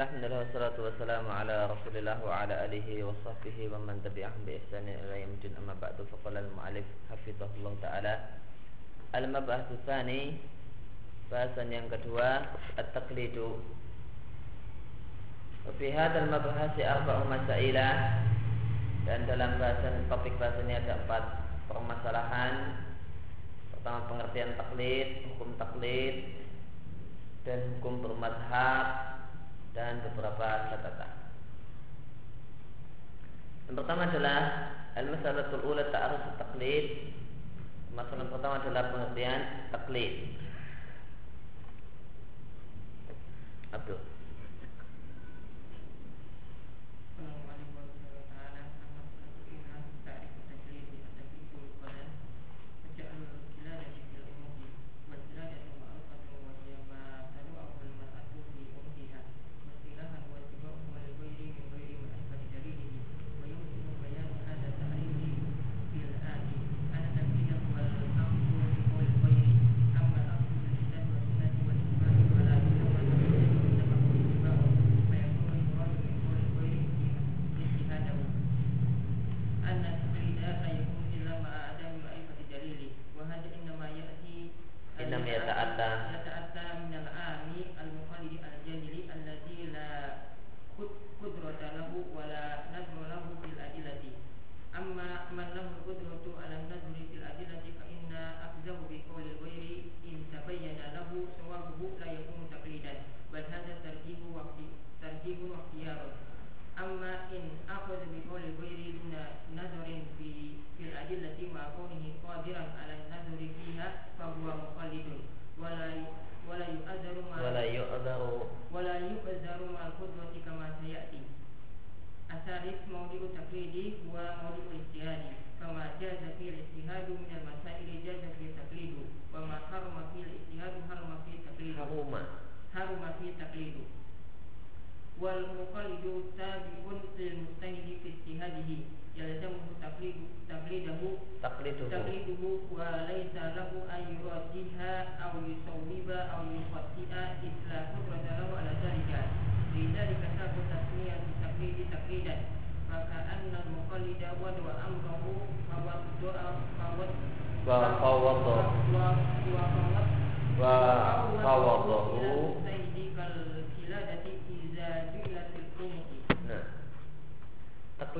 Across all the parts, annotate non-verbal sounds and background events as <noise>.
Alhamdulillah wassalatu wassalamu ala Rasulillah wa ala alihi wa sahbihi wa man tabi'ahum bi ihsan ila yaumil amma ba'du faqala al-mu'allif hafizahullah taala. Al-mab'atsu tsani bahasan yang kedua at-taqlidu. Fi hadzal mabhasi arba'u dan dalam bahasan topik bahasan ini ada empat permasalahan. Pertama pengertian taklid hukum taklid dan hukum bermadhab dan beberapa catatan. Yang pertama adalah al-masalatul ula ta'aruf taklid. Masalah pertama adalah pengertian taklid. Abdul.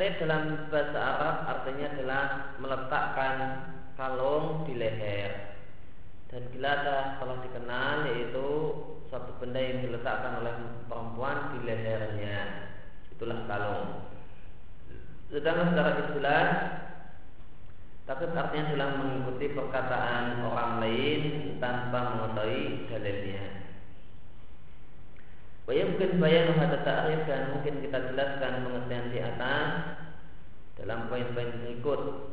Laid dalam bahasa Arab artinya adalah meletakkan kalung di leher. Dan gilada telah dikenal yaitu suatu benda yang diletakkan oleh perempuan di lehernya. Itulah kalung. Sedangkan secara istilah tapi artinya adalah mengikuti perkataan orang lain tanpa mengetahui dalilnya. Bayar mungkin bayar ta'rif dan mungkin kita jelaskan pengertian di atas dalam poin-poin berikut.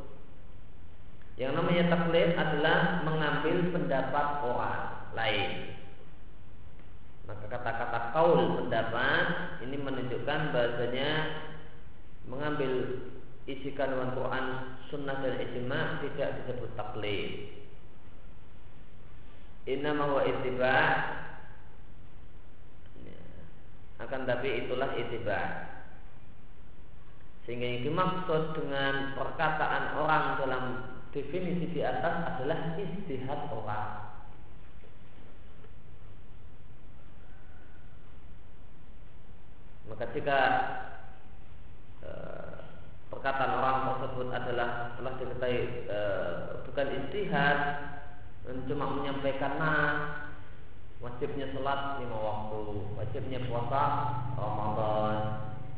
Yang namanya taklid adalah mengambil pendapat orang lain. Maka kata-kata kaul pendapat ini menunjukkan bahasanya mengambil isi kandungan Quran, Sunnah dan ijma tidak disebut taklid. Inna mawa akan tapi itulah itibar. Sehingga yang dimaksud dengan perkataan orang dalam definisi di atas adalah istihad orang. Maka jika e, perkataan orang tersebut adalah telah diketahui e, bukan istihad cuma menyampaikan nas wajibnya sholat lima waktu, wajibnya puasa Ramadan.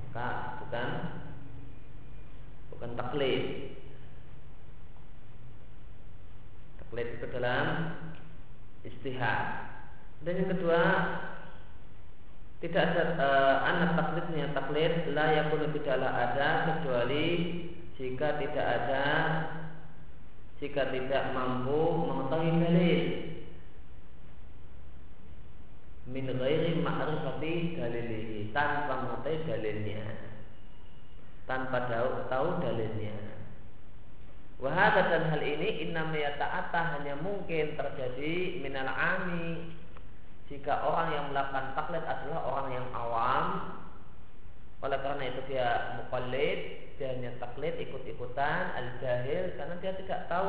Maka bukan bukan taklid. Taklid itu dalam istihad. Dan yang kedua tidak ada eh, e, anak taklidnya taklid lah yang pun tidaklah ada kecuali jika tidak ada jika tidak mampu mengetahui dalil min ghairi ma'rifati dalilihi tanpa mengetahui dalilnya tanpa tahu, tahu dalilnya. Wahada dan hal ini innamaya yata'ata hanya mungkin terjadi minal ami jika orang yang melakukan taklid adalah orang yang awam. Oleh karena itu dia mukallid dia hanya taklid ikut-ikutan al-jahil karena dia tidak tahu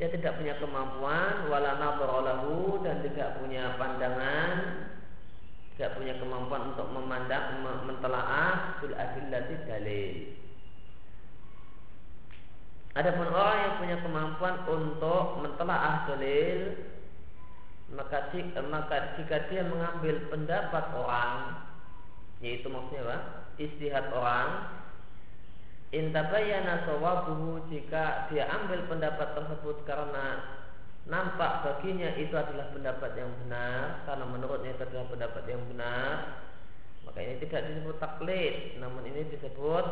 dia tidak punya kemampuan wala lahu dan tidak punya pandangan tidak punya kemampuan untuk memandang mentelaah bil adillati dalil Adapun orang yang punya kemampuan untuk mentelaah dalil maka jika, maka jika dia mengambil pendapat orang yaitu maksudnya apa? istihad orang intabayana sawabuhu jika dia ambil pendapat tersebut karena nampak baginya itu adalah pendapat yang benar karena menurutnya itu adalah pendapat yang benar maka ini tidak disebut taklid namun ini disebut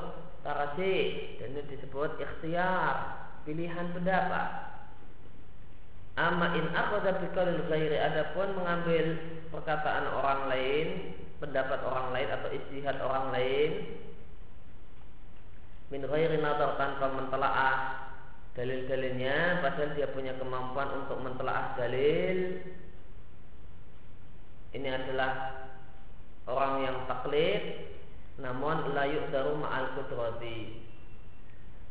tarajih dan ini disebut ikhtiar pilihan pendapat. Amma in akhadha biqaulil ghairi adapun mengambil perkataan orang lain, pendapat orang lain atau istihad orang lain min ghairi nazar tanpa mentelaah dalil-dalilnya padahal dia punya kemampuan untuk mentelaah dalil ini adalah orang yang taklid namun layuk daru ma'al kudrati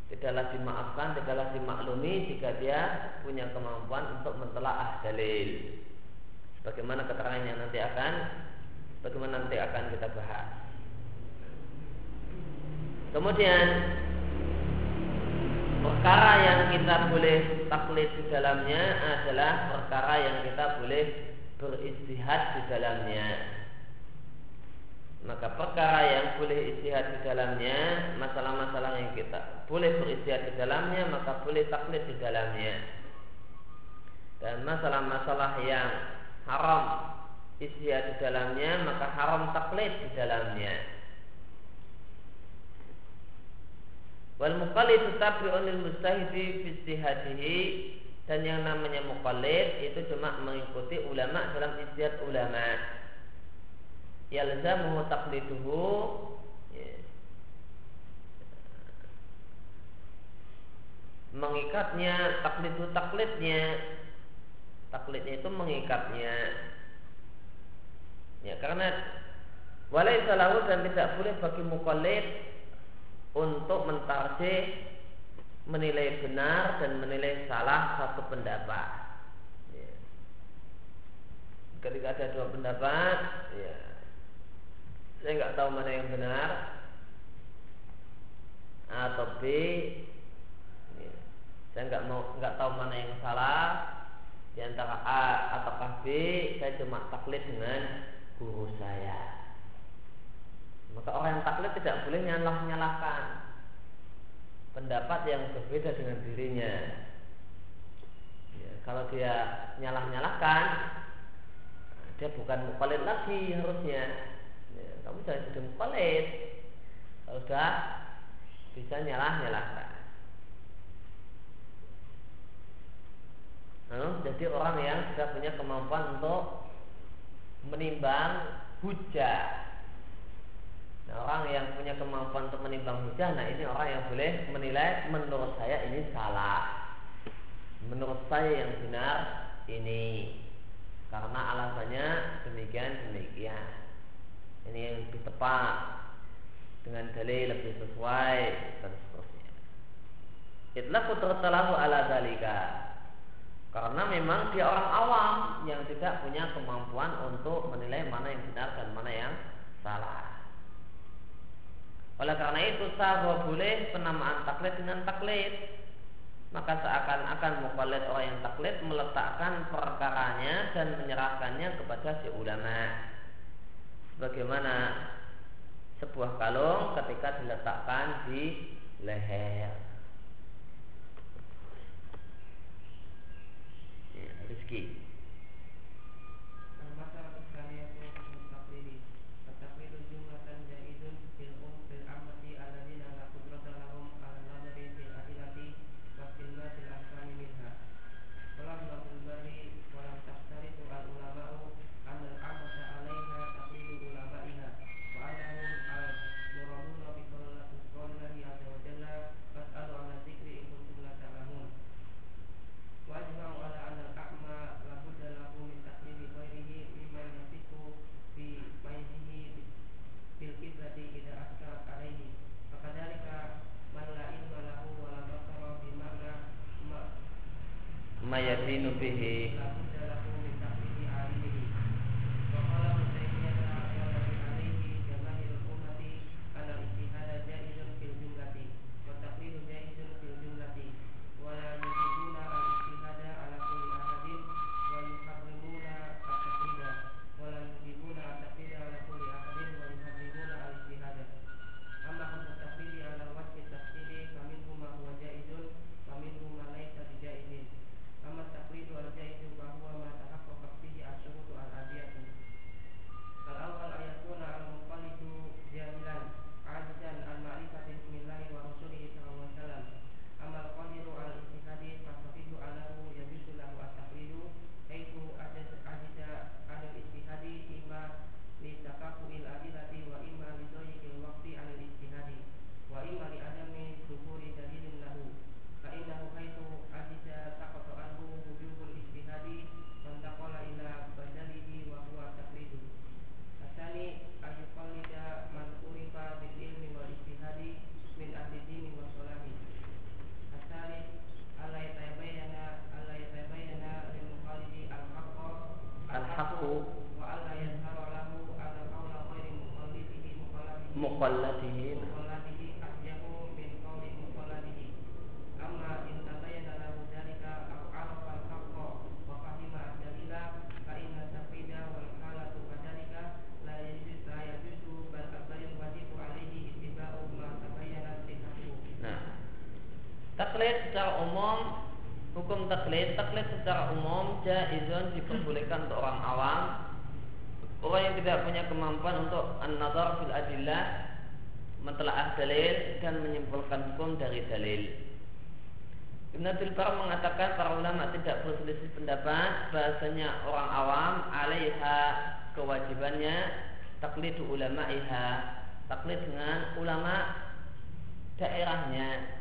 tidaklah dimaafkan, tidaklah dimaklumi jika dia punya kemampuan untuk mentelaah dalil. Bagaimana keterangannya nanti akan bagaimana nanti akan kita bahas. Kemudian perkara yang kita boleh taklid di dalamnya adalah perkara yang kita boleh beristihad di dalamnya. Maka perkara yang boleh istihad di dalamnya masalah-masalah yang kita boleh beristihad di dalamnya maka boleh taklid di dalamnya. Dan masalah-masalah yang haram istihad di dalamnya maka haram taklid di dalamnya wal muqallid tabi'un lil mustahidi fi istihadihi. Dan yang namanya muqallid itu cuma mengikuti ulama dalam istihad ulama. Yalzamuhu taqliduhu. Ya. mengikatnya taklidu taklidnya taklidnya itu mengikatnya. Ya karena walai salahu dan tidak boleh bagi mukallid untuk mentarjih menilai benar dan menilai salah satu pendapat. Ya. ketika ada dua pendapat ya. Saya nggak tahu mana yang benar atau B. Ya, saya nggak mau nggak tahu mana yang salah. Di antara A atau B saya cuma taklid dengan guru saya. Maka orang yang taklid tidak boleh nyalah nyalahkan pendapat yang berbeda dengan dirinya. Ya, kalau dia nyalah nyalahkan dia bukan mukallid lagi harusnya. Kamu jangan jadi mukolit kalau sudah bisa nyalah nyalahkan nah, jadi orang yang sudah punya kemampuan untuk menimbang hujah Nah, orang yang punya kemampuan untuk menimbang hujah, nah ini orang yang boleh menilai menurut saya ini salah. Menurut saya yang benar ini karena alasannya demikian demikian ini yang lebih tepat dengan dalil lebih sesuai dan seterusnya. Itulah putratalahu ala dalika. Karena memang dia orang awam yang tidak punya kemampuan untuk menilai mana yang benar dan mana yang salah. Oleh karena itu sah boleh penamaan taklid dengan taklid. Maka seakan-akan mukallid orang yang taklid meletakkan perkaranya dan menyerahkannya kepada si ulama. Sebagaimana sebuah kalung ketika diletakkan di leher. Ya, rezeki. mayadinu bihi taklid. Taklid secara umum jaizun diperbolehkan untuk orang awam. Orang yang tidak punya kemampuan untuk an-nazar fil adillah mentelaah dalil dan menyimpulkan hukum dari dalil. Ibn Abdul Bar mengatakan para ulama tidak berselisih pendapat bahasanya orang awam alaiha kewajibannya taklidu ulama iha taklid dengan ulama daerahnya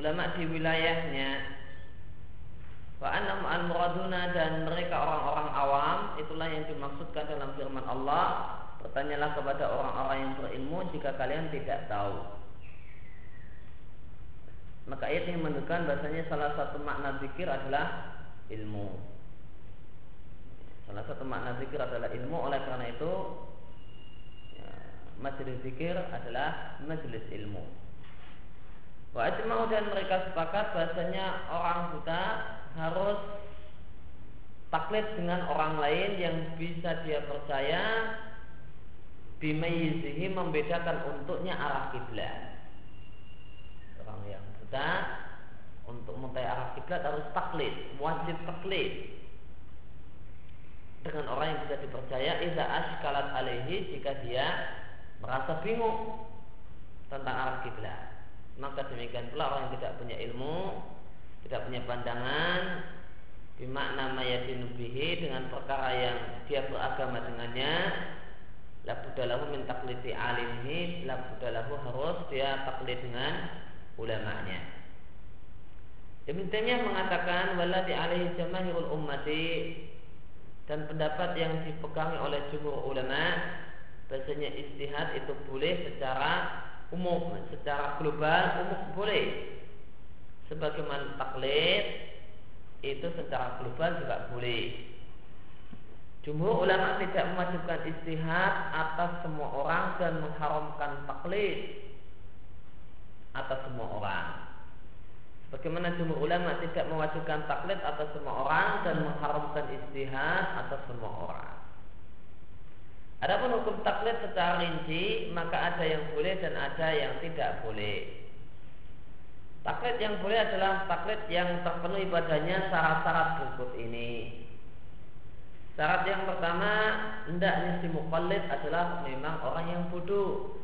ulama di wilayahnya. Wa annam al muraduna dan mereka orang-orang awam itulah yang dimaksudkan dalam firman Allah. Bertanyalah kepada orang-orang yang berilmu jika kalian tidak tahu. Maka ayat ini menunjukkan bahasanya salah satu makna zikir adalah ilmu. Salah satu makna zikir adalah ilmu Oleh karena itu ya, Majelis zikir adalah majelis ilmu Wa ajma'u dan mereka sepakat bahasanya orang buta harus taklid dengan orang lain yang bisa dia percaya bimayizihi membedakan untuknya arah kiblat. Orang yang buta untuk mengetahui arah kiblat harus taklid, wajib taklid dengan orang yang bisa dipercaya idza ashkalat alaihi jika dia merasa bingung tentang arah kiblat maka demikian pula orang yang tidak punya ilmu, tidak punya pandangan, bimakna mayadinu bihi dengan perkara yang dia beragama dengannya, la budalahu min taklidi alimhi, la budalahu harus dia taklid dengan ulamanya. Taimiyah mengatakan waladi alaihi jamahirul ummati dan pendapat yang dipegangi oleh jumhur ulama bahasanya istihad itu boleh secara umum secara global umum boleh sebagaimana taklid itu secara global juga boleh Jumhur ulama tidak mewajibkan istihad atas semua orang dan mengharamkan taklid atas semua orang. Bagaimana jumhur ulama tidak mewajibkan taklid atas semua orang dan mengharamkan istihad atas semua orang. Adapun hukum taklid secara rinci maka ada yang boleh dan ada yang tidak boleh. Taklid yang boleh adalah taklid yang terpenuhi padanya syarat-syarat berikut ini. Syarat yang pertama, hendaknya si mukallid adalah memang orang yang bodoh.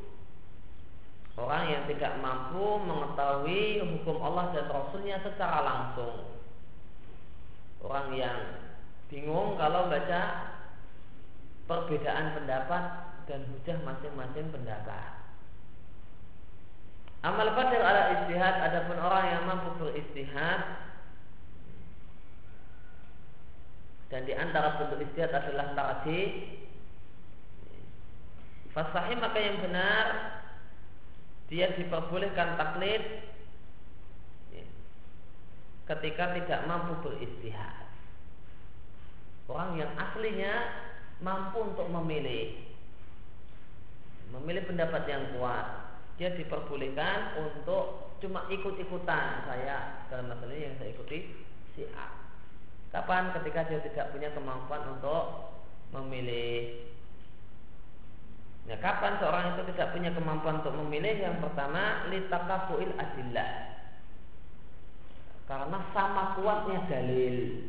Orang yang tidak mampu mengetahui hukum Allah dan Rasulnya secara langsung. Orang yang bingung kalau baca perbedaan pendapat dan hujah masing-masing pendapat. Amal qadir ala istihad adapun orang yang mampu beristihad dan di antara bentuk istihad adalah tarji Fasahi maka yang benar dia diperbolehkan taklid ketika tidak mampu beristihad. Orang yang aslinya mampu untuk memilih memilih pendapat yang kuat dia diperbolehkan untuk cuma ikut-ikutan saya dalam masalah yang saya ikuti si A kapan ketika dia tidak punya kemampuan untuk memilih Nah, kapan seorang itu tidak punya kemampuan untuk memilih? Yang pertama, litakafuil adillah. Karena sama kuatnya dalil.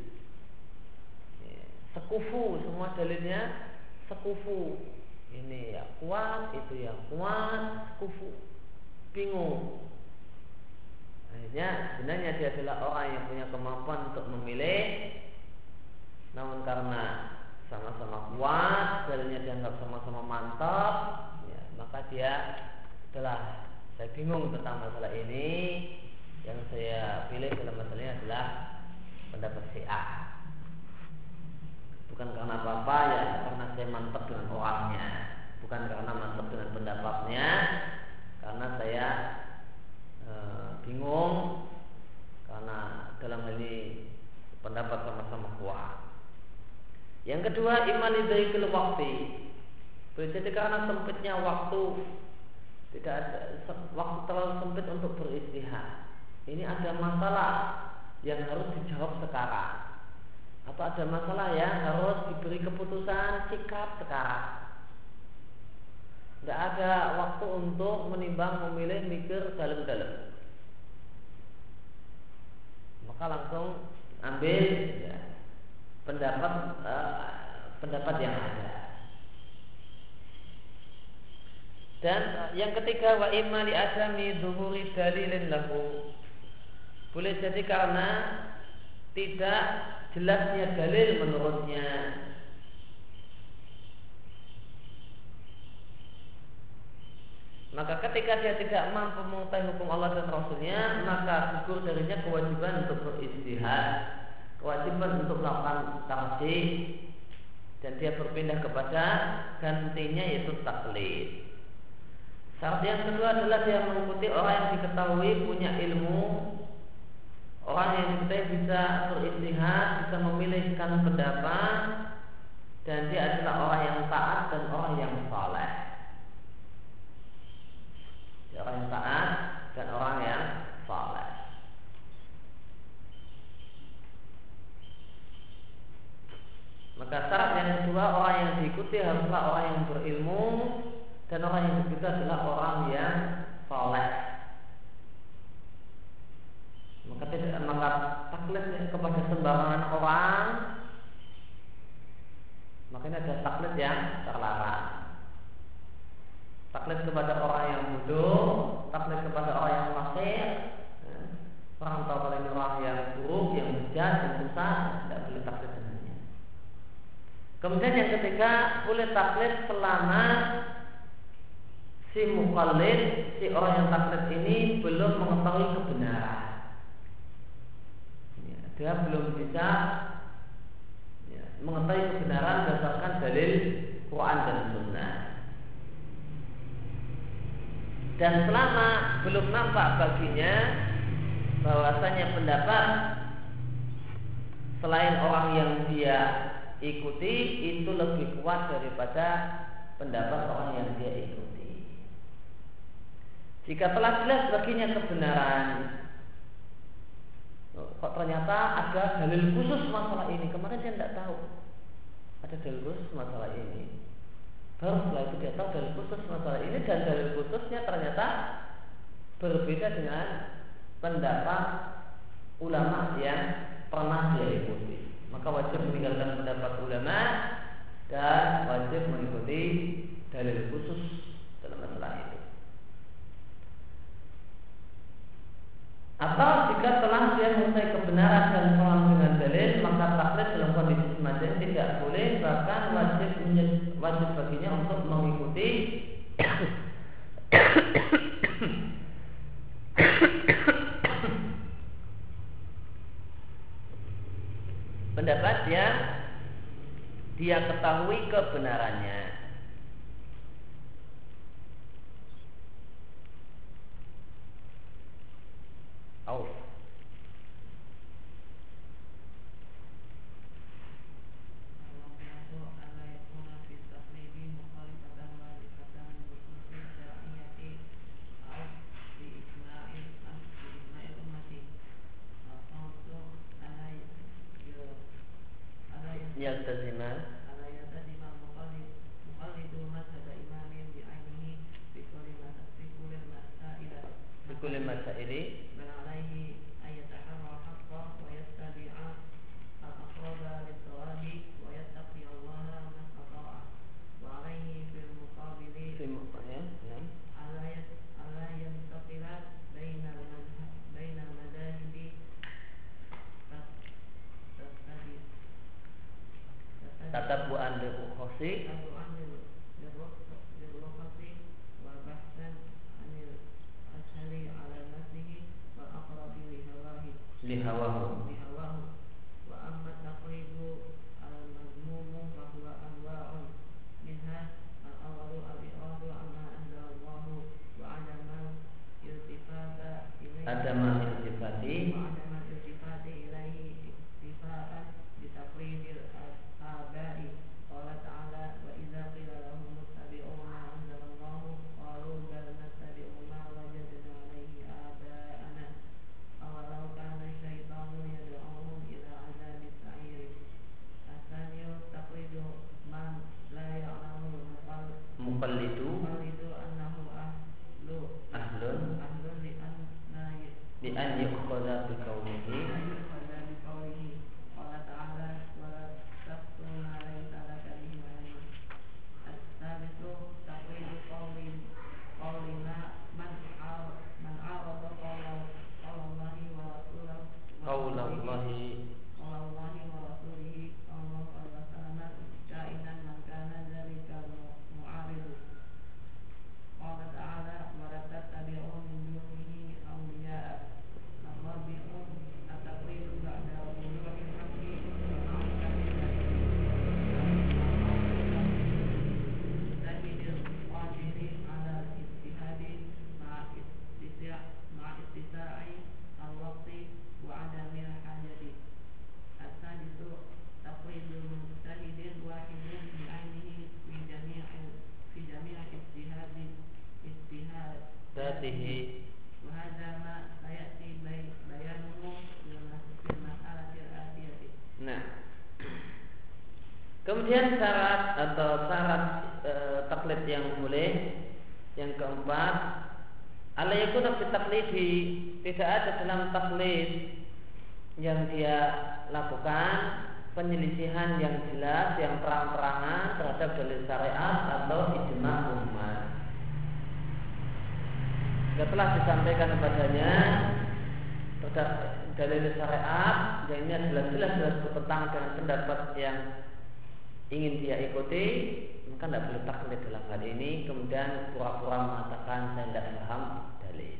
Sekufu, semua dalilnya sekufu. Ini ya kuat, itu yang kuat, sekufu. Bingung. Akhirnya sebenarnya dia adalah orang yang punya kemampuan untuk memilih namun karena sama-sama kuat, dalilnya dianggap sama-sama mantap, ya, maka dia telah saya bingung tentang masalah ini. Yang saya pilih dalam masalah ini adalah pendapat si A. Bukan karena apa-apa ya, karena saya mantap dengan orangnya, bukan karena mantap dengan pendapatnya, karena saya e, bingung karena dalam hal ini pendapat sama-sama kuat. Yang kedua imalidayikil waktu Jadi karena sempitnya waktu Tidak ada Waktu terlalu sempit untuk beristihad. Ini ada masalah Yang harus dijawab sekarang. Atau ada masalah yang harus diberi keputusan Sikap sekarang. Tidak ada waktu untuk menimbang, memilih, mikir dalam-dalam. Maka langsung ambil ya, pendapat uh, pendapat yang ada. Dan uh, yang ketiga wa imma li adami zuhuri dalilin lahu. Boleh jadi karena tidak jelasnya dalil menurutnya. Maka ketika dia tidak mampu mengetahui hukum Allah dan Rasulnya Maka gugur darinya kewajiban untuk beristihad kewajiban untuk melakukan tarjih dan dia berpindah kepada gantinya yaitu taklid. Syarat yang kedua adalah dia mengikuti orang yang diketahui punya ilmu, orang yang diketahui bisa beristihad, bisa memilihkan pendapat, dan dia adalah orang yang taat dan orang yang saleh. Orang yang taat dan orang yang saleh. Maka syarat yang kedua orang yang diikuti haruslah orang yang berilmu dan orang yang ketiga adalah orang yang soleh. Maka tidak maka taklid kepada sembarangan orang maka ini ada taklid yang terlarang. Taklid kepada orang yang bodoh, taklid kepada orang yang fasik, ya. orang tahu kalau ini orang yang buruk, yang bejat, yang susah, tidak boleh taklid Kemudian yang ketiga boleh taklid selama si mukallid, si orang yang taklid ini belum mengetahui kebenaran. Ya, dia belum bisa ya, mengetahui kebenaran berdasarkan dalil Quran dan Sunnah. Dan selama belum nampak baginya bahwasanya pendapat selain orang yang dia ikuti itu lebih kuat daripada pendapat orang yang dia ikuti. Jika telah jelas baginya kebenaran, kok ternyata ada dalil khusus masalah ini. Kemarin dia tidak tahu ada dalil khusus masalah ini. Baru setelah itu dia tahu dalil khusus masalah ini dan dalil khususnya ternyata berbeda dengan pendapat ulama yang pernah dia ikuti maka wajib meninggalkan pendapat ulama dan wajib mengikuti dalil khusus dalam masalah itu. Atau jika telah dia mengetahui kebenaran dan paham dengan dalil, maka taklid dalam kondisi semacam ini tidak boleh, bahkan wajib wajib baginya untuk mengikuti pendapat yang dia ketahui kebenarannya. lihawahu kemudian syarat atau syarat e, taklid yang boleh yang keempat, ala yakuna fi tidak ada dalam taklid yang dia lakukan penyelisihan yang jelas, yang terang-terangan terhadap dalil syariat atau ijma umat. Setelah disampaikan kepadanya dalil syariat yang ini adalah jelas-jelas bertentangan dengan pendapat yang ingin dia ikuti maka tidak boleh taklid dalam hal ini. Kemudian pura-pura mengatakan saya tidak paham dalil.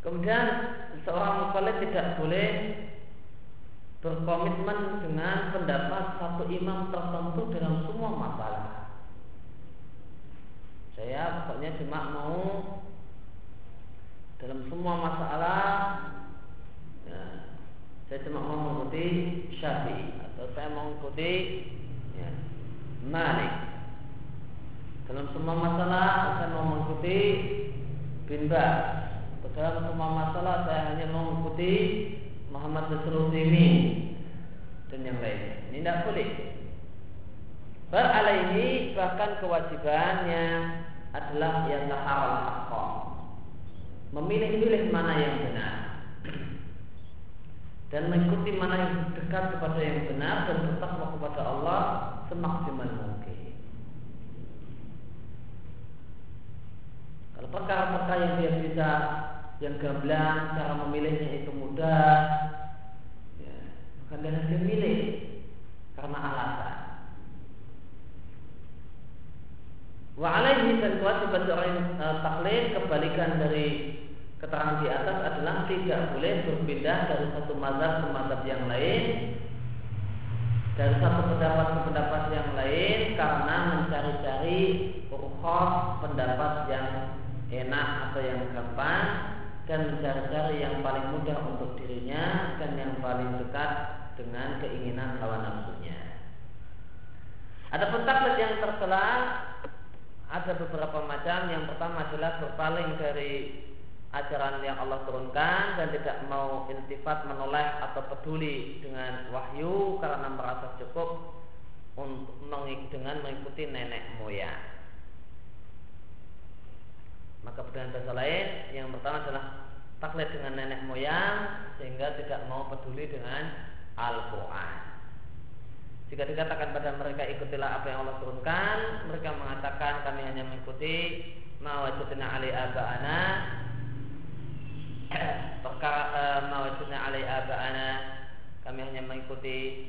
Kemudian seorang mukallaf tidak boleh berkomitmen dengan pendapat satu imam tertentu dalam semua masalah. Saya pokoknya cuma mau dalam semua masalah ya, saya cuma mau mengikuti Syafi'i saya mengikuti ya, Malik. Dalam semua masalah saya mau mengikuti bin Bas. Dalam semua masalah saya hanya mau mengikuti Muhammad Nasrul dan yang lainnya. Ini tidak boleh. Beralaihi bahkan kewajibannya adalah yang haqqa memilih-milih mana yang benar dan mengikuti mana yang dekat kepada yang benar dan bertakwa kepada Allah semaksimal mungkin. Kalau perkara-perkara yang dia bisa yang gamblang cara memilihnya itu mudah, ya, maka dia memilih karena alasan. Wa alaihi dan kewajiban seorang yang e, taklid kebalikan dari keterangan di atas adalah tidak boleh berpindah dari satu mazhab ke mazhab yang lain dari satu pendapat ke pendapat yang lain karena mencari-cari rukhas pendapat yang enak atau yang gampang dan mencari-cari yang paling mudah untuk dirinya dan yang paling dekat dengan keinginan hawa nafsunya. Ada taklid yang tercela ada beberapa macam. Yang pertama adalah berpaling dari ajaran yang Allah turunkan dan tidak mau iltifat menoleh atau peduli dengan wahyu karena merasa cukup untuk dengan mengikuti nenek moyang. Maka dengan bahasa lain yang pertama adalah taklid dengan nenek moyang sehingga tidak mau peduli dengan Al-Quran. Jika dikatakan pada mereka ikutilah apa yang Allah turunkan, mereka mengatakan kami hanya mengikuti mawajudna ali aba'ana <coughs> uh, mawajudna alai aba'ana kami hanya mengikuti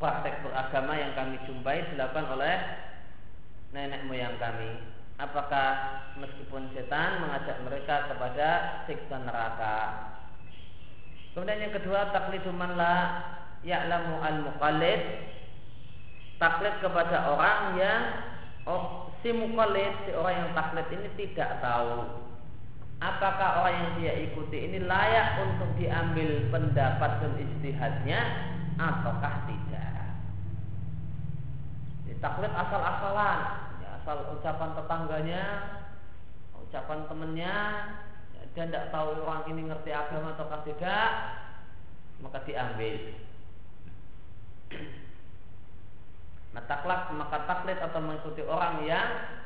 praktek beragama yang kami jumpai dilakukan oleh nenek moyang kami. Apakah meskipun setan mengajak mereka kepada siksa neraka? Kemudian yang kedua taklidu man la ya'lamu al muqallid taklid kepada orang yang oh, si muqallid si orang yang taklid ini tidak tahu apakah orang yang dia ikuti ini layak untuk diambil pendapat dan istihadnya ataukah tidak. Taklid asal-asalan, ya, asal ucapan tetangganya, ucapan temennya, ya, dia tidak tahu orang ini ngerti agama ataukah tidak, maka diambil. Nah, taklak, maka taklid atau mengikuti orang yang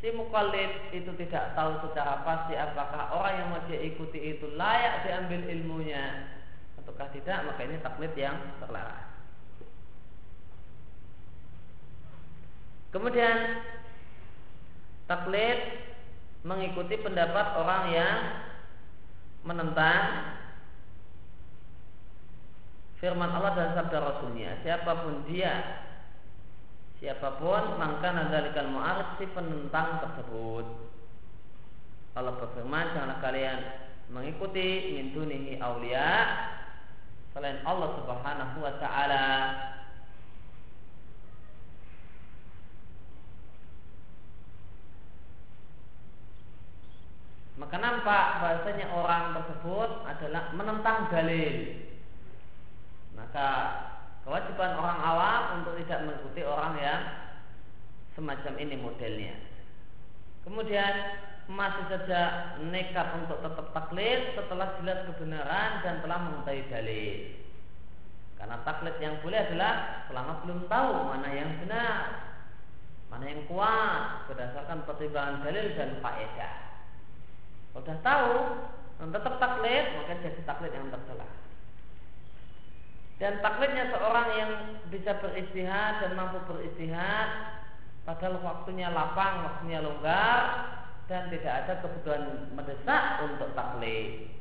si mukallid itu tidak tahu secara pasti apakah orang yang mau dia ikuti itu layak diambil ilmunya ataukah tidak maka ini taklid yang terlarang. Kemudian taklid mengikuti pendapat orang yang menentang firman Allah dan sabda Rasulnya. Siapa pun dia siapa pun maka nadzalikal mu'arid si penentang tersebut. Allah berfirman janganlah kalian mengikuti min dunihi aulia selain Allah Subhanahu wa taala. Maka nampak bahasanya orang tersebut adalah menentang dalil. Maka kewajiban orang awam untuk tidak mengikuti orang yang semacam ini modelnya. Kemudian masih saja nekat untuk tetap taklid setelah jelas kebenaran dan telah mengetahui dalil. Karena taklid yang boleh adalah selama belum tahu mana yang benar, mana yang kuat berdasarkan pertimbangan dalil dan faedah. Kalau sudah tahu tetap taklid, maka jadi taklid yang tercela. Dan taklidnya seorang yang bisa beristihad dan mampu beristihad padahal waktunya lapang, waktunya longgar dan tidak ada kebutuhan mendesak untuk taklid.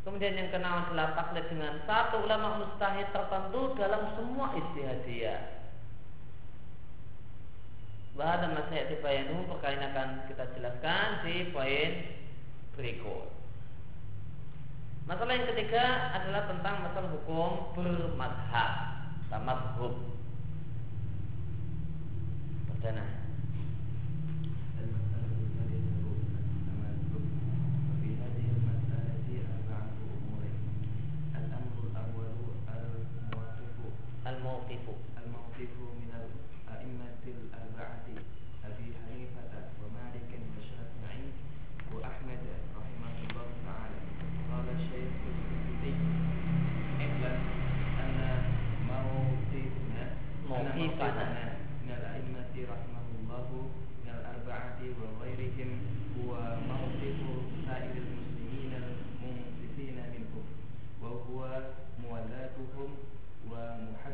Kemudian yang kenal adalah taklid dengan satu ulama mustahid tertentu dalam semua istihad dia. Bahasa masih bayanu perkara ini akan kita jelaskan di poin berikut. Masalah yang ketiga adalah tentang masalah hukum bermadhab atau madhub. Perdana. Al-Mawqifu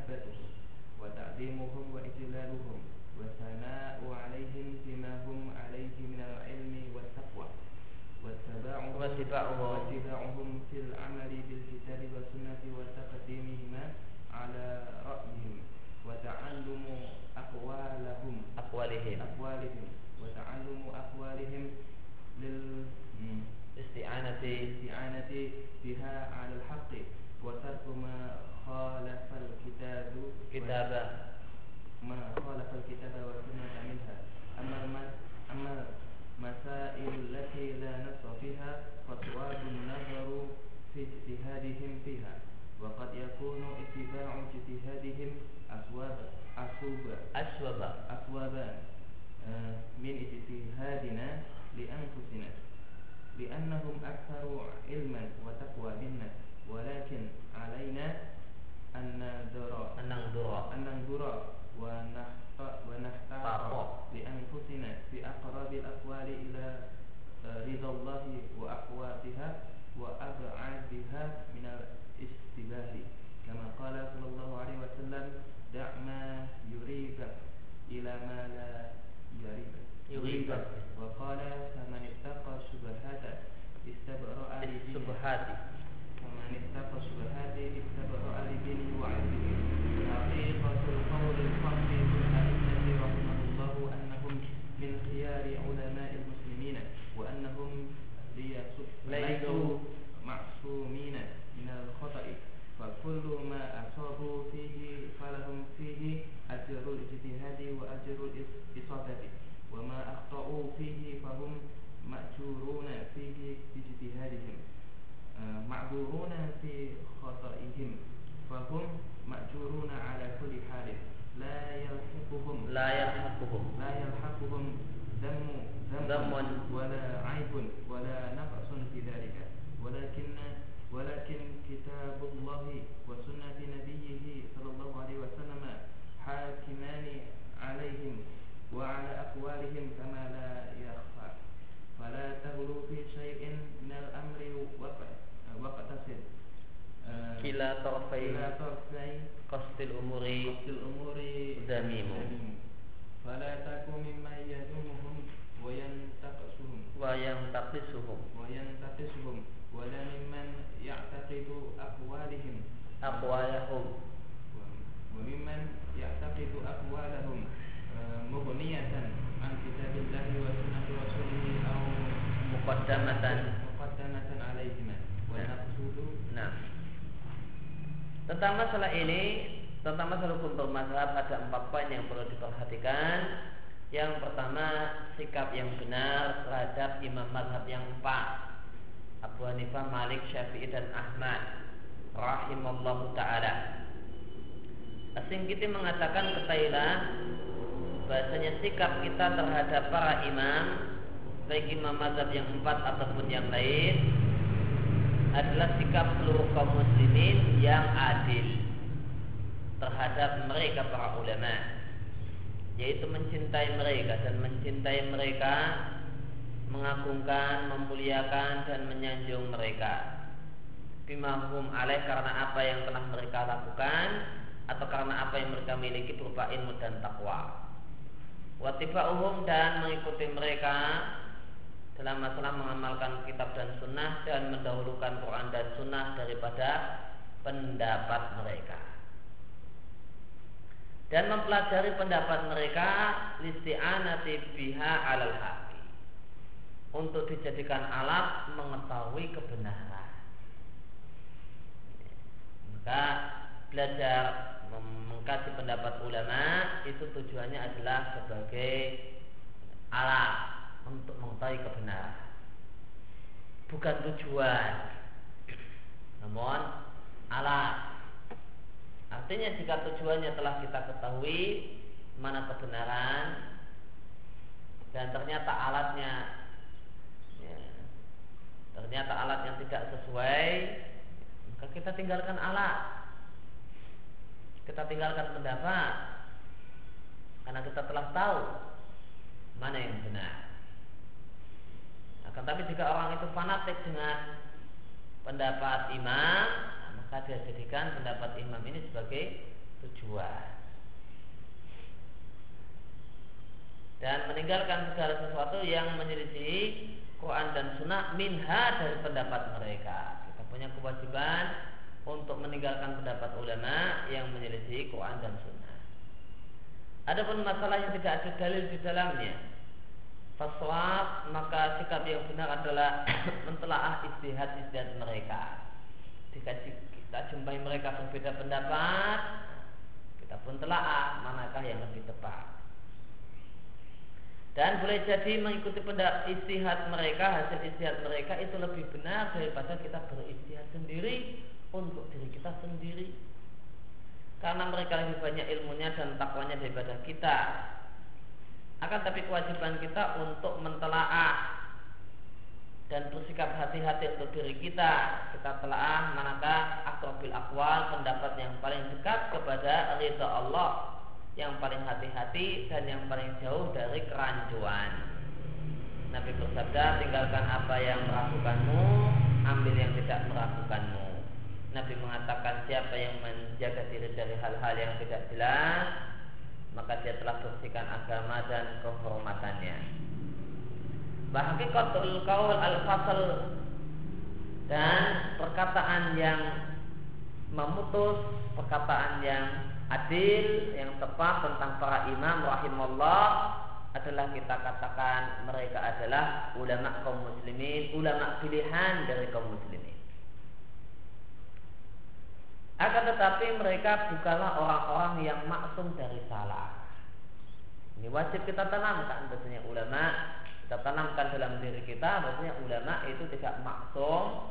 محبتهم وتعظيمهم وإجلالهم والثناء عليهم فيما هم عليه من العلم والتقوى واتباعهم, واتباعهم في العمل بالكتاب والسنة وتقديمهما على رأيهم وتعلم أقوالهم. أقوالهم. أقوالهم. وتعلم أقوالهم لل استعانة. استعانة بها على الحق وترك ما خالف الكتاب كتابا ما خالف الكتاب والسنة منها أما أما المسائل التي لا نص فيها فصواب النظر في اجتهادهم فيها. وقد يكون اتباع اجتهادهم أصواب أصوب أصوب أصوابا آه، من اجتهادنا لأنفسنا. لأنهم أكثر علما وتقوى منا. ولكن علينا أن ندرى أن ننظر أن ننظر ونحتاط لأنفسنا في أقرب الأقوال إلى آه، رضا الله وأقواتها وأبعادها من الاشتباه كما قال صلى الله عليه وسلم دع ما يريبك إلى ما لا يريبك يريبك وقال فمن اتقى شبهات استبرأ لدينه فمن اتقى شبهات استبرأ beginning masalah ini, tentang masalah hukum bermazhab ada empat poin yang perlu diperhatikan. Yang pertama, sikap yang benar terhadap imam mazhab yang empat. Abu Hanifah, Malik, Syafi'i dan Ahmad rahimallahu taala. Asingkiti mengatakan ketahuilah bahasanya sikap kita terhadap para imam baik imam mazhab yang empat ataupun yang lain adalah sikap seluruh kaum muslimin yang adil terhadap mereka para ulama. Yaitu mencintai mereka dan mencintai mereka mengagungkan, memuliakan dan menyanjung mereka. Bimahum alaih karena apa yang telah mereka lakukan atau karena apa yang mereka miliki berupa ilmu dan takwa watiba'uhum dan mengikuti mereka dalam masalah mengamalkan kitab dan sunnah dan mendahulukan Quran dan sunnah daripada pendapat mereka dan mempelajari pendapat mereka listi'anati biha alal haqi. Untuk dijadikan alat mengetahui kebenaran. Maka belajar mengkaji pendapat ulama itu tujuannya adalah sebagai alat untuk mengetahui kebenaran. Bukan tujuan. Namun alat artinya jika tujuannya telah kita ketahui mana kebenaran dan ternyata alatnya ya, ternyata alatnya tidak sesuai maka kita tinggalkan alat. Kita tinggalkan pendapat karena kita telah tahu mana yang benar. Akan tapi jika orang itu fanatik dengan pendapat imam nah, maka dia jadikan pendapat imam ini sebagai tujuan dan meninggalkan segala sesuatu yang menyelisih Quran dan Sunnah minha dari pendapat mereka. Kita punya kewajiban untuk meninggalkan pendapat ulama yang menyelisih Quran dan Sunnah. Adapun masalah yang tidak ada dalil di dalamnya, faswab maka sikap yang benar adalah <coughs> mentelaah istihad istihad mereka. Jika kita jumpai mereka berbeda pendapat, kita pun telaah manakah yang lebih tepat. Dan boleh jadi mengikuti pendapat istihad mereka, hasil istihad mereka itu lebih benar daripada kita beristihad sendiri untuk diri kita sendiri. Karena mereka lebih banyak ilmunya dan takwanya daripada kita. Akan tapi kewajiban kita untuk mentelaah dan bersikap hati-hati untuk diri kita. Kita telaah manakah akrobil akwal pendapat yang paling dekat kepada ridha Allah yang paling hati-hati dan yang paling jauh dari kerancuan. Nabi bersabda, tinggalkan apa yang meragukanmu, ambil yang tidak meragukanmu. Nabi mengatakan siapa yang menjaga diri dari hal-hal yang tidak jelas maka dia telah bersihkan agama dan kehormatannya. Bahakikatul kaul al-fasl dan perkataan yang memutus perkataan yang adil yang tepat tentang para imam rahimullah adalah kita katakan mereka adalah ulama kaum muslimin, ulama pilihan dari kaum muslimin. Akan tetapi mereka bukanlah orang-orang yang maksum dari salah. Ini wajib kita tanamkan bahasanya ulama kita tanamkan dalam diri kita bahasanya ulama itu tidak maksum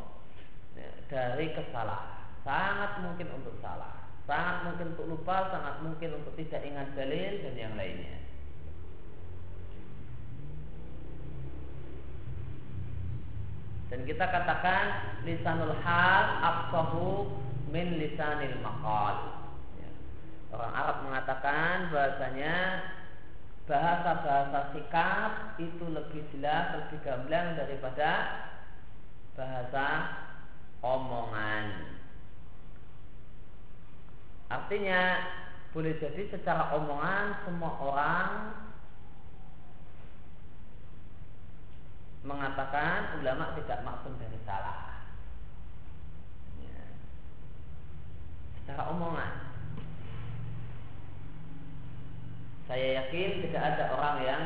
ya, dari kesalahan. Sangat mungkin untuk salah, sangat mungkin untuk lupa, sangat mungkin untuk tidak ingat dalil dan yang lainnya. Dan kita katakan lisanul hal afsahu min lisanil maqal. Ya. Orang Arab mengatakan bahasanya bahasa-bahasa sikap itu lebih jelas, lebih gamblang daripada bahasa omongan. Artinya boleh jadi secara omongan semua orang mengatakan ulama tidak maksum dari salah. secara omongan. Saya yakin tidak ada orang yang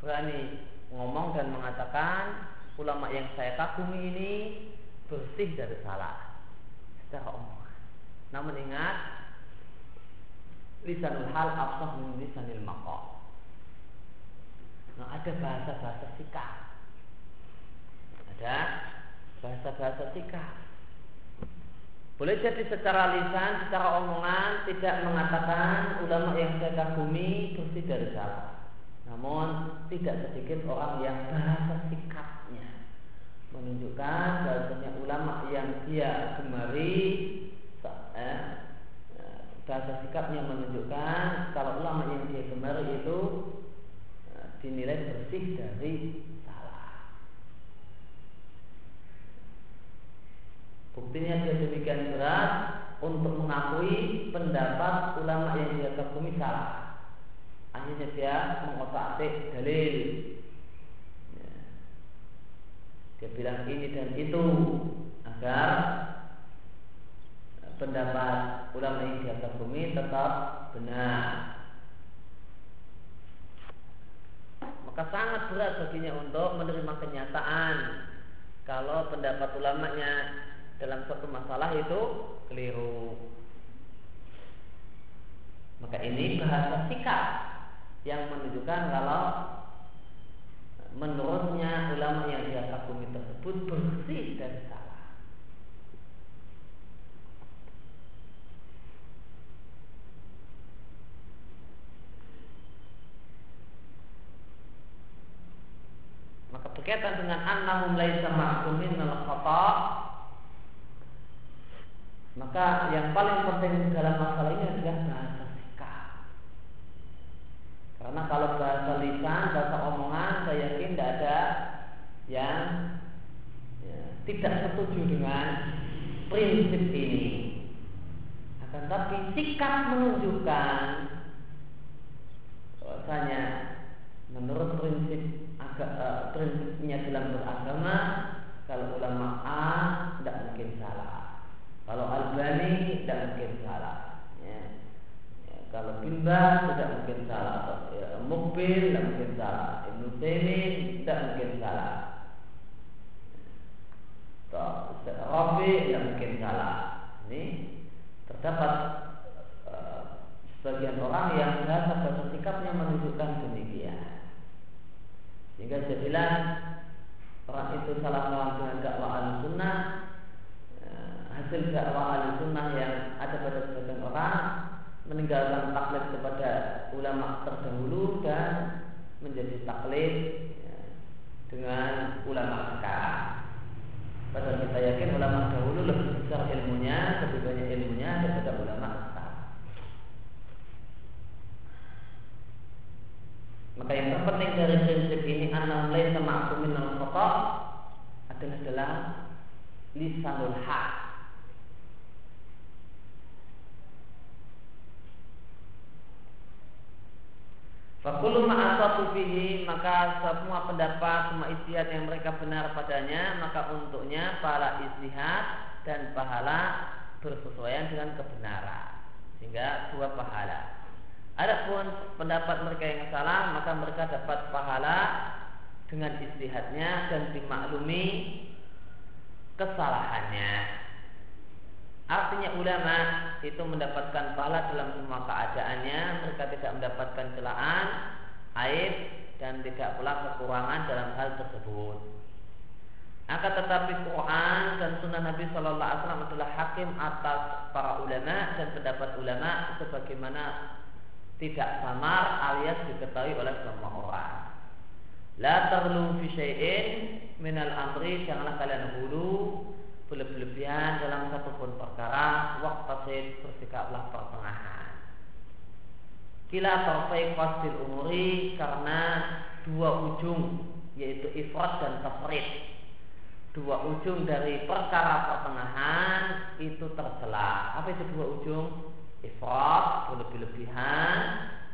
berani ngomong dan mengatakan ulama yang saya kagumi ini bersih dari salah secara omongan. Namun ingat lisanul hal afsah min lisanil maqam. Nah, ada bahasa-bahasa sikap. Ada bahasa-bahasa sikap boleh jadi secara lisan, secara omongan tidak mengatakan ulama yang saya kagumi bersih dari salah. Namun tidak sedikit orang yang bahasa sikapnya menunjukkan bahasanya ulama yang dia gemari bahasa sikapnya menunjukkan kalau ulama yang dia gemari itu eh, dinilai bersih dari Buktinya dia demikian berat untuk mengakui pendapat ulama yang dia kagumi salah. Akhirnya dia mengotak dalil. Ya. Dia bilang ini dan itu agar pendapat ulama yang dia kagumi tetap benar. Maka sangat berat baginya untuk menerima kenyataan kalau pendapat ulamanya dalam suatu masalah itu keliru. Maka ini bahasa sikap yang menunjukkan kalau menurutnya ulama yang dia kagumi tersebut bersih dari salah. Maka berkaitan dengan annahum laisa ma'sumin al khata' Maka yang paling penting dalam masalah ini adalah bahasa sikap. Karena kalau bahasa lisan, bahasa omongan, saya yakin tidak ada yang ya, tidak setuju dengan prinsip ini. Akan tapi sikap menunjukkan bahwasanya menurut prinsip prinsipnya dalam beragama kalau ulama A tidak mungkin salah kalau Albani tidak mungkin salah. Ya. Ya, kalau Bimba tidak mungkin salah. Ya, Mukbil tidak mungkin salah. Taimin tidak mungkin salah. Rabi tidak mungkin salah. Ini terdapat uh, sebagian orang yang bahasa bahasa sikapnya menunjukkan demikian. Sehingga jadilah orang itu salah paham dengan dakwah al-sunnah hasil dakwah ahli sunnah yang ada pada sebagian orang meninggalkan taklid kepada ulama terdahulu dan menjadi taklid ya, dengan ulama sekarang. Padahal kita yakin ulama dahulu lebih besar ilmunya, lebih banyak ilmunya daripada ulama Maka yang terpenting dari prinsip ini anak lain sama aku minal kotor adalah dalam lisanul hak. Fakulu ma'asatu fihi maka semua pendapat semua istihad yang mereka benar padanya maka untuknya pahala istihad dan pahala bersesuaian dengan kebenaran sehingga dua pahala. Adapun pendapat mereka yang salah maka mereka dapat pahala dengan istihadnya dan dimaklumi kesalahannya. Artinya ulama itu mendapatkan pahala dalam semua keadaannya, mereka tidak mendapatkan celaan, aib dan tidak pula kekurangan dalam hal tersebut. Akan tetapi Quran dan Sunnah Nabi Shallallahu Alaihi Wasallam adalah hakim atas para ulama dan pendapat ulama sebagaimana tidak samar alias diketahui oleh semua orang. La terlu fi syai'in minal amri janganlah kalian hulu berlebihan dalam satu pun perkara waktu bersikaplah pertengahan. Kila torfai fasil umuri karena dua ujung yaitu ifrat dan tafrid. Dua ujung dari perkara pertengahan itu tercela. Apa itu dua ujung ifrat berlebih-lebihan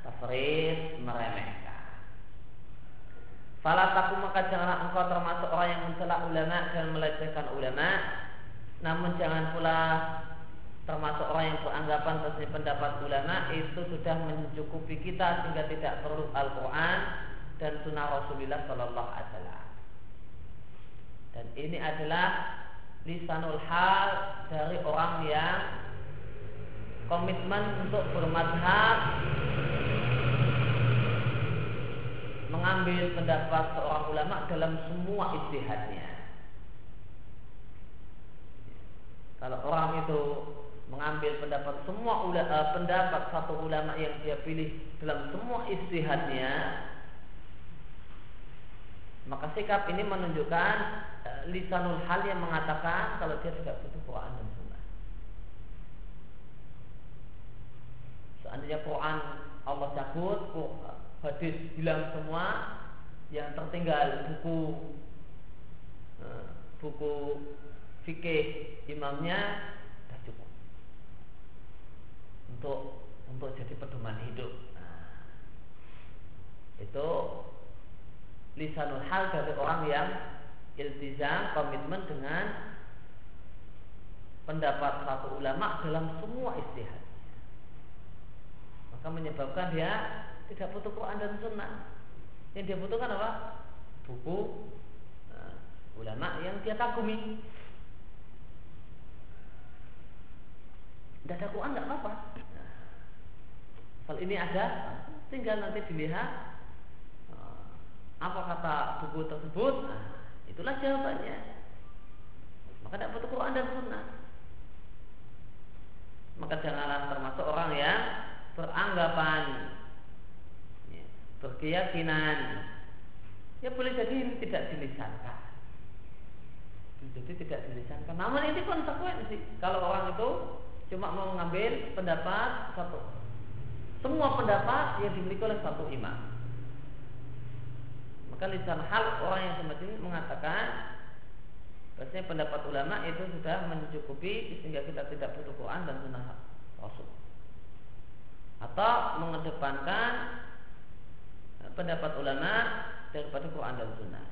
tafrid meremehkan Fala taku maka janganlah engkau termasuk orang yang mencela ulama dan melecehkan ulama namun jangan pula termasuk orang yang beranggapan bahwa pendapat ulama itu sudah mencukupi kita sehingga tidak perlu Al-Quran dan Sunnah Rasulullah Sallallahu Alaihi Wasallam. Dan ini adalah lisanul hal dari orang yang komitmen untuk bermadhab mengambil pendapat seorang ulama dalam semua istihadnya. Kalau orang itu mengambil pendapat semua ulama, uh, pendapat satu ulama yang dia pilih dalam semua istihadnya, maka sikap ini menunjukkan uh, lisanul hal yang mengatakan kalau dia tidak butuh Quran dan. Seandainya Quran Allah cabut, hadis hilang semua, yang tertinggal buku uh, buku fikih imamnya sudah cukup untuk untuk jadi pedoman hidup. Nah, itu lisanul hal dari orang yang iltizam komitmen dengan pendapat satu ulama dalam semua istihad. Maka menyebabkan dia tidak butuh Quran dan Sunnah. Yang dia butuhkan apa? Buku uh, ulama yang dia kagumi. Tidak ada Quran tidak apa-apa. Ini ada, tinggal nanti dilihat uh, apa kata buku tersebut. Nah, itulah jawabannya. Maka tidak butuh Quran dan Sunnah. Maka janganlah termasuk orang yang beranggapan. Ya, berkeyakinan. Ya boleh jadi ini tidak dilisankan. Jadi tidak dilisankan. Namun ini konsekuensi kalau orang itu cuma mau mengambil pendapat satu. Semua pendapat yang dimiliki oleh satu imam. Maka lisan hal orang yang semacam ini mengatakan Bahasanya pendapat ulama itu sudah mencukupi sehingga kita tidak butuh Quran dan sunnah Rasul. Atau mengedepankan pendapat ulama daripada Quran dan sunnah.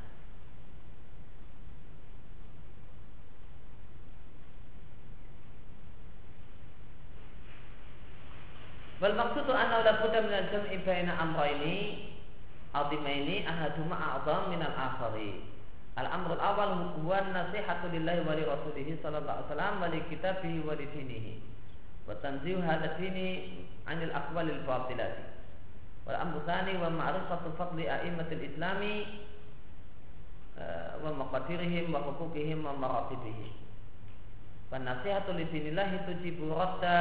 Wal maksud anna la budda min al-jam'i baina amrayni azimaini ahaduma a'zam min al-akhari. Al-amrul awal huwa nasihatu lillahi wa li rasulih sallallahu alaihi wasallam wa li kitabihi wa li dinihi. Wa tanzihu hadha dini 'anil aqwalil batilati. Wal amru tsani wa ma'rifatu fadli a'immatil islami wa maqadirihim wa huquqihim wa maratibihim. Wa nasihatu li dinillahi tujibu radda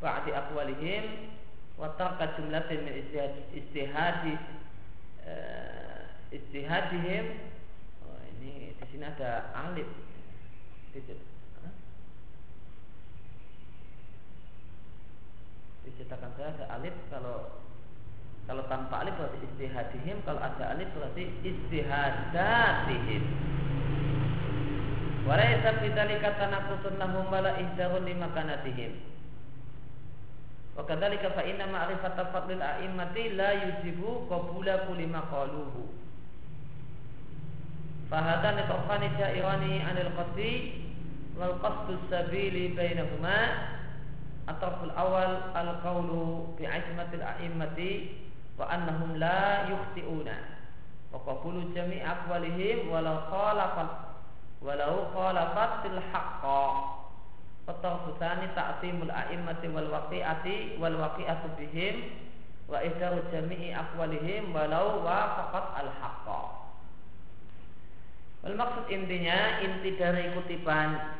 ba'di aqwalihim wa tarka jumlatin min istihadi uh, istihadihim oh, ini di sini ada alif dicetakan saya ada alif kalau kalau tanpa alif berarti istihadihim kalau ada alif berarti istihadatihim Walaysa bidzalika tanaqusun lahum wala ihdarun limakanatihim Wa kadzalika fa inna ma'rifata fadlil a'immati la yujibu qabula kulli ma qaluhu. Fahadan tarfani jairani anil qasdi wal qasdu sabili bainahuma atraful awal al qawlu bi ismatil a'immati wa annahum la yukhti'una wa qabulu jami' aqwalihim walau khalafat walau khalafatil haqqa Fatarfu tsani ta'timul a'immati wal waqi'ati wal waqi'atu bihim wa ihdaru jami'i aqwalihim walau wafaqat al haqqa. Wal maksud intinya inti dari kutipan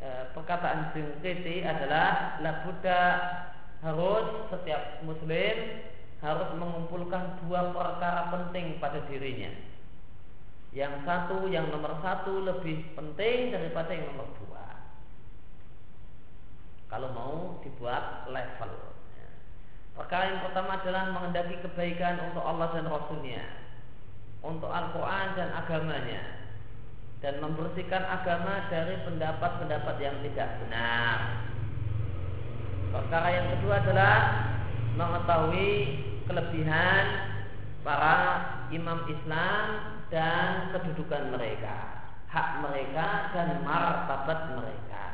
e, perkataan Singkiti adalah la Buddha harus setiap muslim harus mengumpulkan dua perkara penting pada dirinya. Yang satu, yang nomor satu lebih penting daripada yang nomor dua kalau mau dibuat level. Ya. Perkara yang pertama adalah mengendaki kebaikan untuk Allah dan Rasulnya, untuk Al-Quran dan agamanya, dan membersihkan agama dari pendapat-pendapat yang tidak benar. Perkara yang kedua adalah mengetahui kelebihan para imam Islam dan kedudukan mereka, hak mereka dan martabat mereka.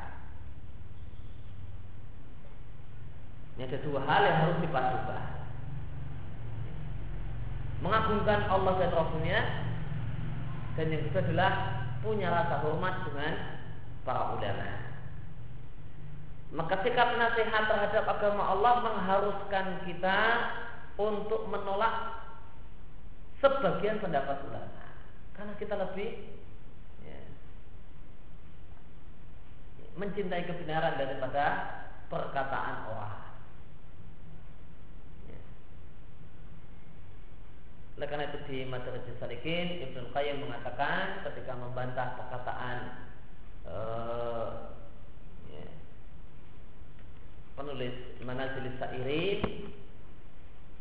Ini ada dua hal yang harus dipadukan. Mengagungkan Allah dan Rasulnya dan yang kedua adalah punya rasa hormat dengan para ulama. Maka sikap nasihat terhadap agama Allah mengharuskan kita untuk menolak sebagian pendapat ulama. Karena kita lebih ya, mencintai kebenaran daripada perkataan orang. Oleh karena itu di Madrasah Salikin Ibnu Qayyim mengatakan ketika membantah perkataan uh, ya, penulis Manazil Sa'irin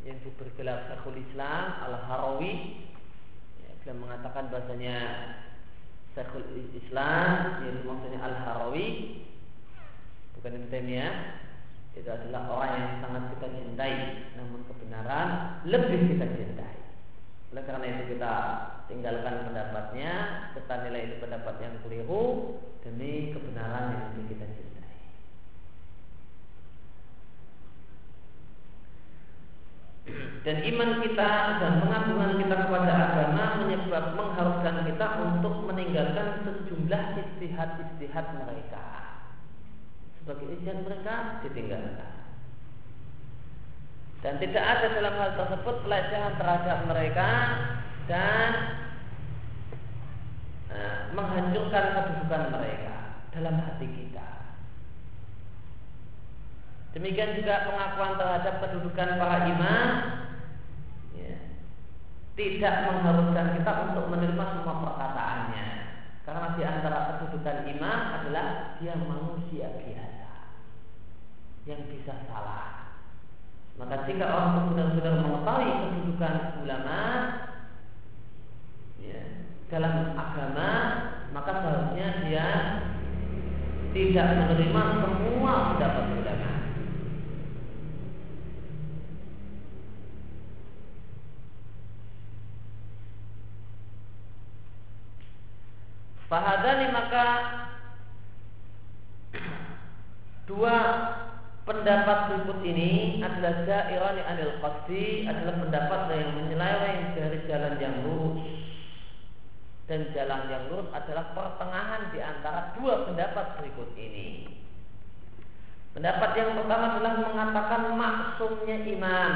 yang diberi gelar Syekhul Islam Al-Harawi ya, beliau mengatakan bahasanya Syekhul Islam yang maksudnya Al-Harawi bukan Ibn Taimiyah itu adalah orang yang sangat kita cintai namun kebenaran lebih kita cintai oleh karena itu kita tinggalkan pendapatnya, kita nilai itu pendapat yang keliru demi kebenaran yang lebih kita cintai. Dan iman kita dan pengagungan kita kepada agama menyebab mengharuskan kita untuk meninggalkan sejumlah istihad-istihad mereka. Sebagai istihad mereka ditinggalkan. Dan tidak ada dalam hal tersebut pelecehan terhadap mereka dan uh, menghancurkan kedudukan mereka dalam hati kita. Demikian juga pengakuan terhadap kedudukan para imam ya, tidak mengharuskan kita untuk menerima semua perkataannya. Karena di antara kedudukan imam adalah dia manusia biasa yang bisa salah. Maka jika orang benar-benar mengetahui kedudukan ulama ya, dalam agama, maka seharusnya dia tidak menerima semua pendapat ulama. Fahadani maka dua pendapat berikut ini adalah jairani anil qasdi adalah pendapat yang menyeleweng dari jalan yang lurus dan jalan yang lurus adalah pertengahan di antara dua pendapat berikut ini. Pendapat yang pertama adalah mengatakan maksumnya imam.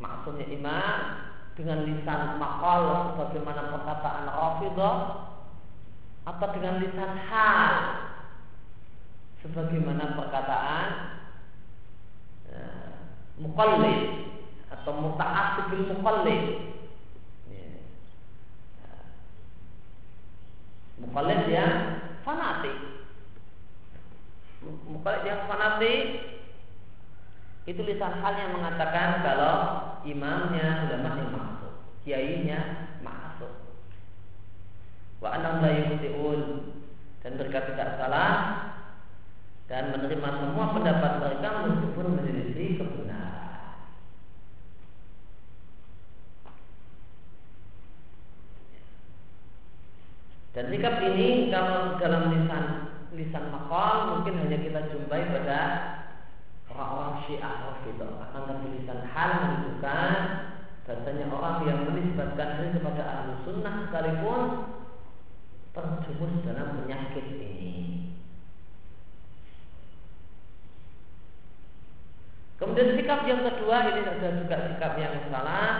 Maksumnya imam dengan lisan makal sebagaimana perkataan Rafidah atau dengan lisan hal? Sebagaimana perkataan ya, mukallid atau muta'assib mukallid ya. mukallid yang fanatik. Mukallid yang fanatik itu lisan hal yang mengatakan kalau imamnya ulama yang masuk kiainya wa anam la yukhti'un dan mereka tidak salah dan menerima semua pendapat mereka meskipun menyelisih kebenaran. Dan sikap ini kalau dalam lisan lisan makal mungkin hanya kita jumpai pada orang-orang syiah gitu. Akan tapi lisan hal menunjukkan bahasanya orang yang menisbatkan diri kepada ahlu sunnah sekalipun terjumus dalam penyakit ini. Kemudian sikap yang kedua ini ada juga sikap yang salah,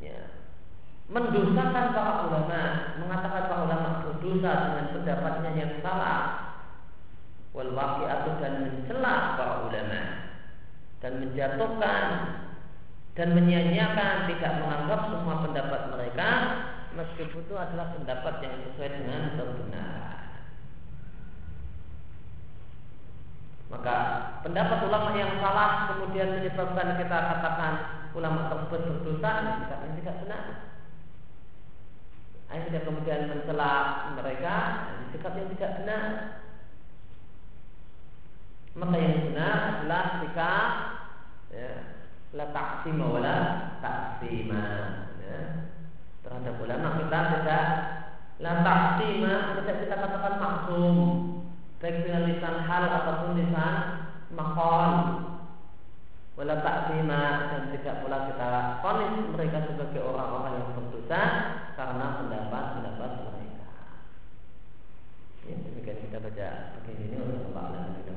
ya, mendosakan para ulama, mengatakan para ulama berdosa dengan pendapatnya yang salah, wal atau dan mencela para ulama. Dan menjatuhkan dan menyanyiakan tidak menganggap semua pendapat mereka meskipun itu adalah pendapat yang sesuai dengan kebenaran. Maka pendapat ulama yang salah kemudian menyebabkan kita katakan ulama tersebut berdosa, tidak yang tidak benar. Akhirnya kemudian mencela mereka, sikap yang tidak benar. Maka yang benar adalah sikap ya, la taksima wala taksima ya. Terhadap ulama kita tidak la taksima tidak kita katakan maksum baik dengan lisan hal ataupun lisan makol wala taksima dan tidak pula kita fonis mereka sebagai orang-orang yang berdosa karena pendapat-pendapat mereka. Ya, demikian kita baca begini ini. Untuk Allah dan kita